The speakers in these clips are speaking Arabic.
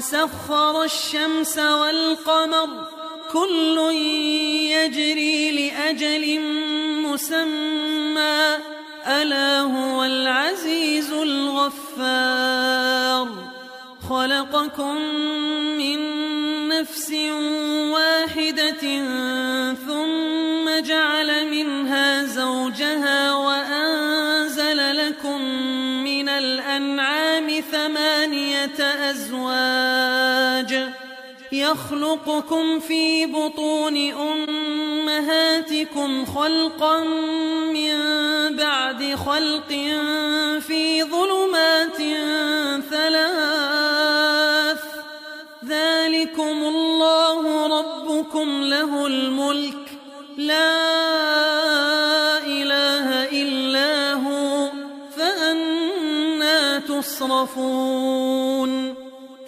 وسخر الشمس والقمر كل يجري لأجل مسمى. ألا هو العزيز الغفار. خلقكم من نفس واحدة ثم جعل منها زوجها وأنزل ثمانية أزواج يخلقكم في بطون أمهاتكم خلقا من بعد خلق في ظلمات ثلاث. ذلكم الله ربكم له الملك. لا تصرفون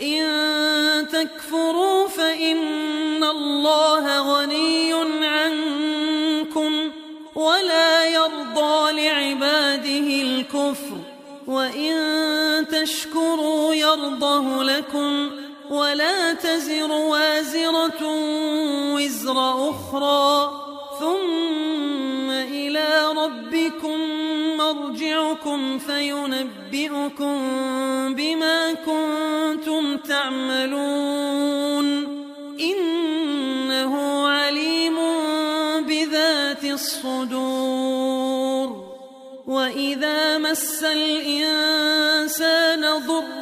إن تكفروا فإن الله غني عنكم ولا يرضى لعباده الكفر. وإن تشكروا يرضه لكم ولا تزر وازرة وزر أخرى. ثم إلى ربكم مرجعكم فينبئكم بما كنتم تعملون. إنه عليم بذات الصدور. وإذا مس الإنسان ضر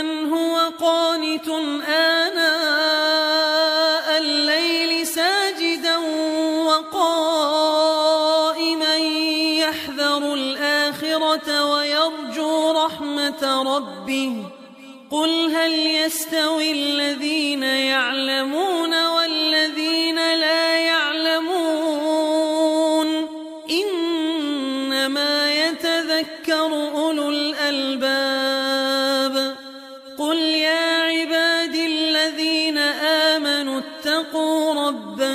أمن هو قانت آناء الليل ساجدا وقائما يحذر الآخرة ويرجو رحمة ربه. قل هل يستوي الذين يعلمون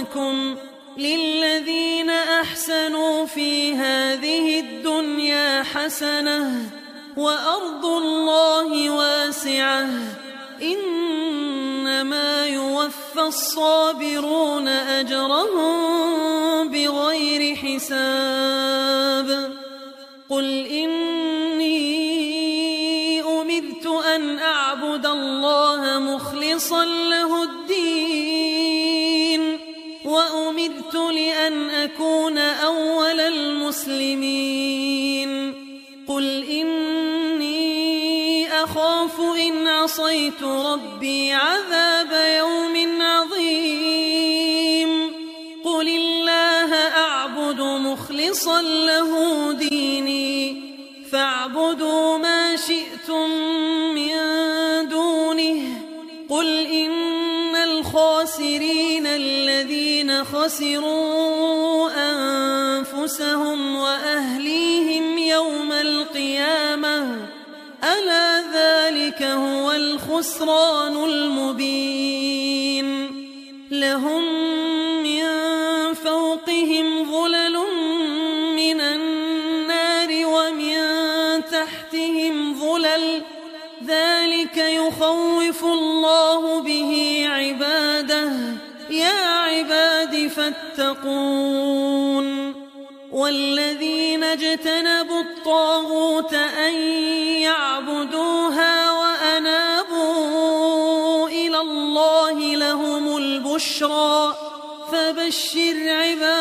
ربكم للذين أحسنوا في هذه الدنيا حسنة وأرض الله واسعة إنما يوفى الصابرون أجرهم بغير حساب قل إني أمرت أن أعبد الله مخلصا أول المسلمين. قل إني أخاف إن عصيت ربي عذاب يوم عظيم. قل الله أعبد مخلصا له ديني. فاعبدوا ما شئتم من دونه. قل إن الخاسرين الذين خسروا القيامة. ألا ذلك هو الخسران المبين. لهم من فوقهم ظلل من النار ومن تحتهم ظلل. ذلك يخوف الله به عباده. يا عباد فاتقون. والذين اجتنبوا الطاغوت أن يعبدوها وأنابوا إلى الله لهم البشرى. فبشر عباد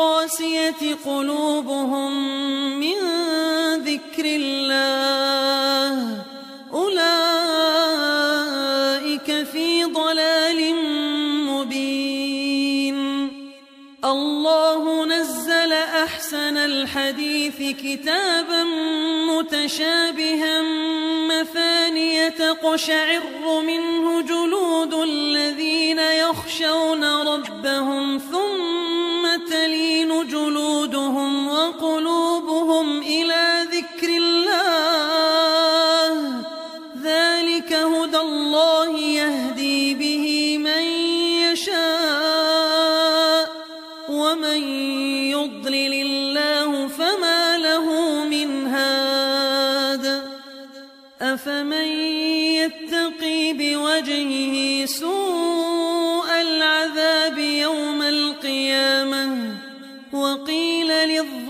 للقاسية قلوبهم من ذكر الله. أولئك في ضلال مبين. الله نزل أحسن الحديث كتابا متشابها. مثانية تقشعر منه جلود الذين يخشون ربهم ثم تلين جلودهم وقلوبهم إلى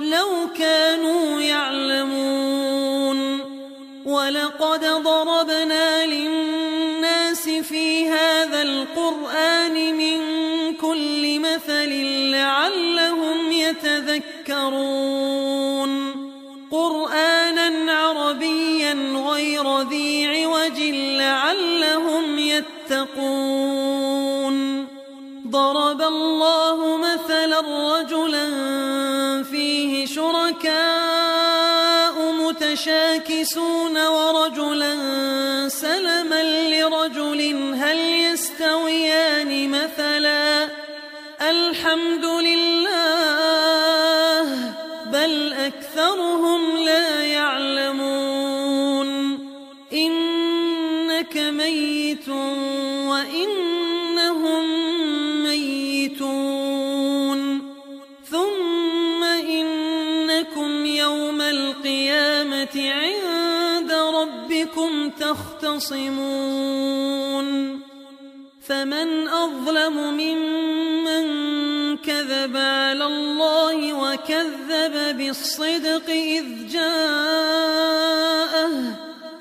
لو كانوا يعلمون ولقد ضربنا للناس في هذا القرآن من كل مثل لعلهم يتذكرون. قرآنا عربيا غير ذي عوج لعلهم يتقون. ضرب الله مثلا رجلا شركاء متشاكسون ورجلا سلما لرجل هل يستويان مثلا؟ الحمد لله تختصمون فمن أظلم ممن كذب على الله وكذب بالصدق إذ جاءه.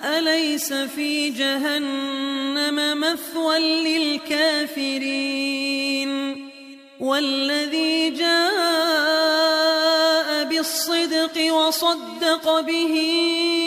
أليس في جهنم مثوى للكافرين؟ والذي جاء بالصدق وصدق به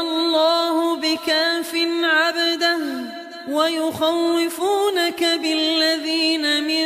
الله بكاف عبده ويخوفونك بالذين من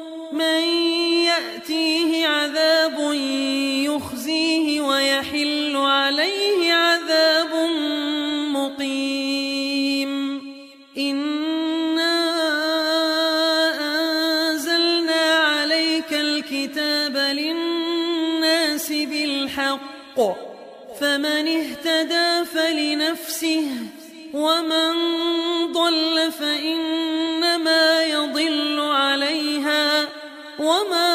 فلنفسه ومن ضل فإنما يضل عليها وما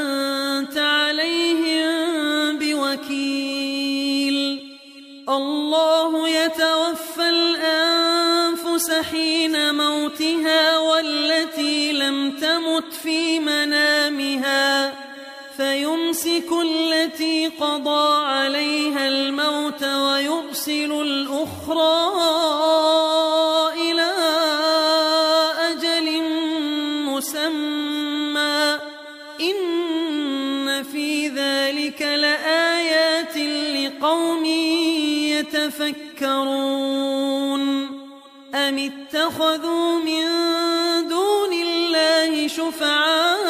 أنت عليهم بوكيل. الله يتوفى الأنفس حين موتها والتي لم تمت في منامها. فيمسك التي قضى عليها الموت ويرسل الأخرى إلى أجل مسمى. إن في ذلك لآيات لقوم يتفكرون. أم اتخذوا من دون الله شفعاء؟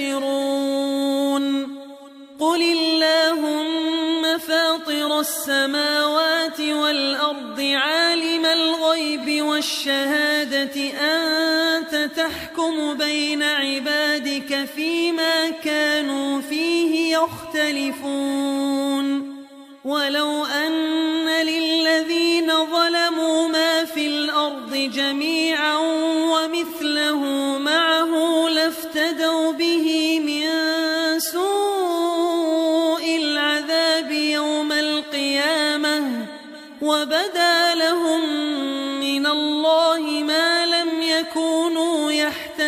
يستبشرون قل اللهم فاطر السماوات والأرض عالم الغيب والشهادة أنت تحكم بين عبادك فيما كانوا فيه يختلفون. ولو أن للذين ظلموا ما في الأرض جميعا ومثله معه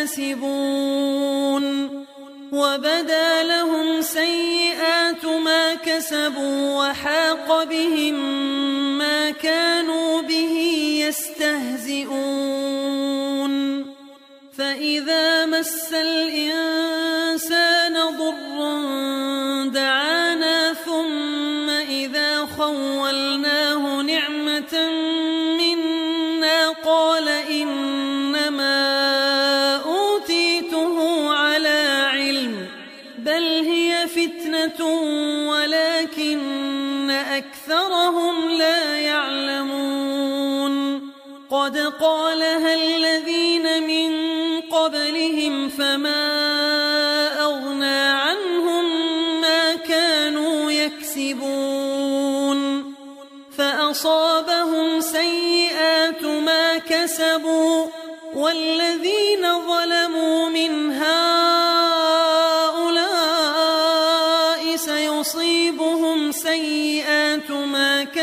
يحتسبون وبدا لهم سيئات ما كسبوا وحاق بهم ما كانوا به يستهزئون. فإذا مس الإنسان ضر دعانا ثم إذا خولناه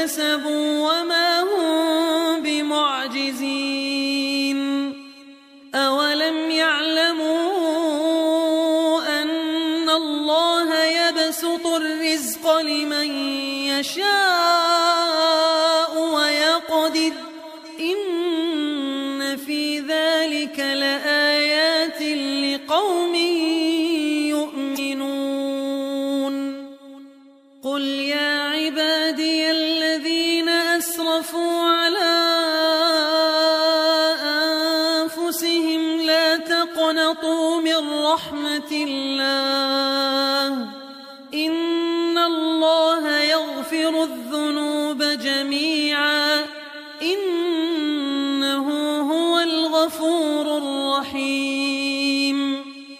كسبوا وما هم رحمة الله. إن الله يغفر الذنوب جميعا. إنه هو الغفور الرحيم.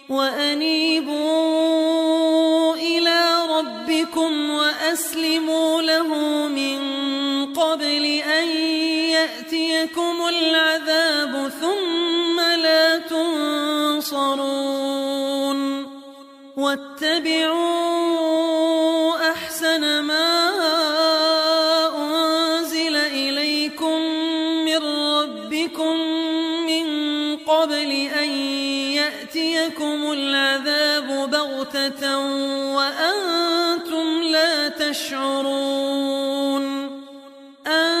وأنيبوا إلى ربكم وأسلموا له من قبل أن يأتيكم العذاب ثم تنصرون واتبعوا أحسن ما أنزل إليكم من ربكم من قبل أن يأتيكم العذاب بغتة وأنتم لا تشعرون. أن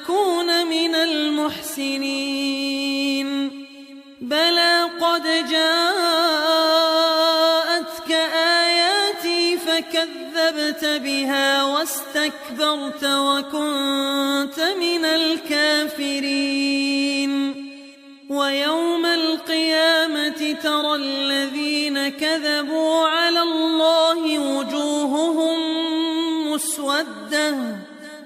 فأكون من المحسنين. بلى قد جاءتك آياتي فكذبت بها واستكبرت وكنت من الكافرين. ويوم القيامة ترى الذين كذبوا على الله وجوههم مسودة.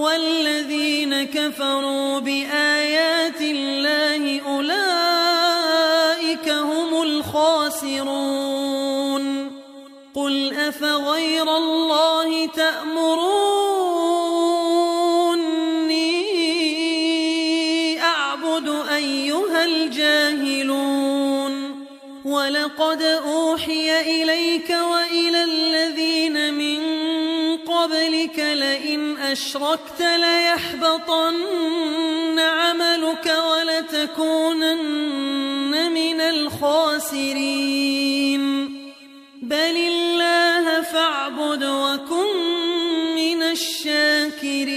والذين كفروا بآيات الله أولئك هم الخاسرون. قل أفغير الله تأمروني أعبد أيها الجاهلون. ولقد أوحي إليك وإلى قبلك لئن أشركت ليحبطن عملك ولتكونن من الخاسرين. بل الله فاعبد وكن من الشاكرين.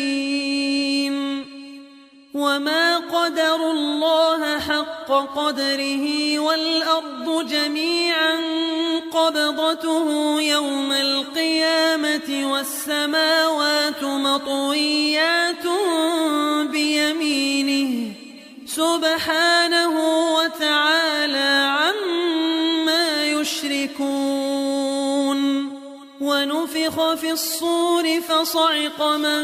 وما قدروا الله حق قدره والأرض جميعا قبضته يوم القيامة والسماوات مطويات بيمينه سبحانه وتعالى عما يشركون ونفخ في الصور فصعق من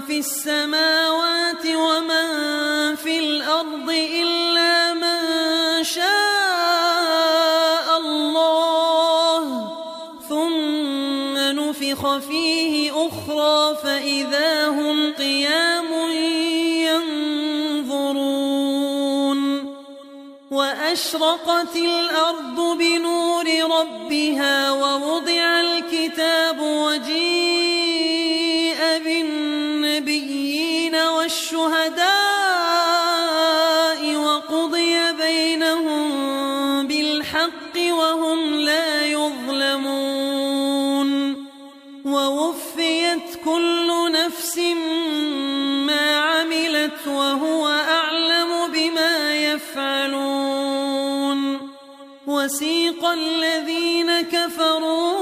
في السماوات ومن في الأرض إلا من نفخ فيه أخرى فإذا هم قيام ينظرون. وأشرقت الأرض بنور ربها ووضع الكتاب وجيء بالنبيين والشهداء وسيق الذين كفروا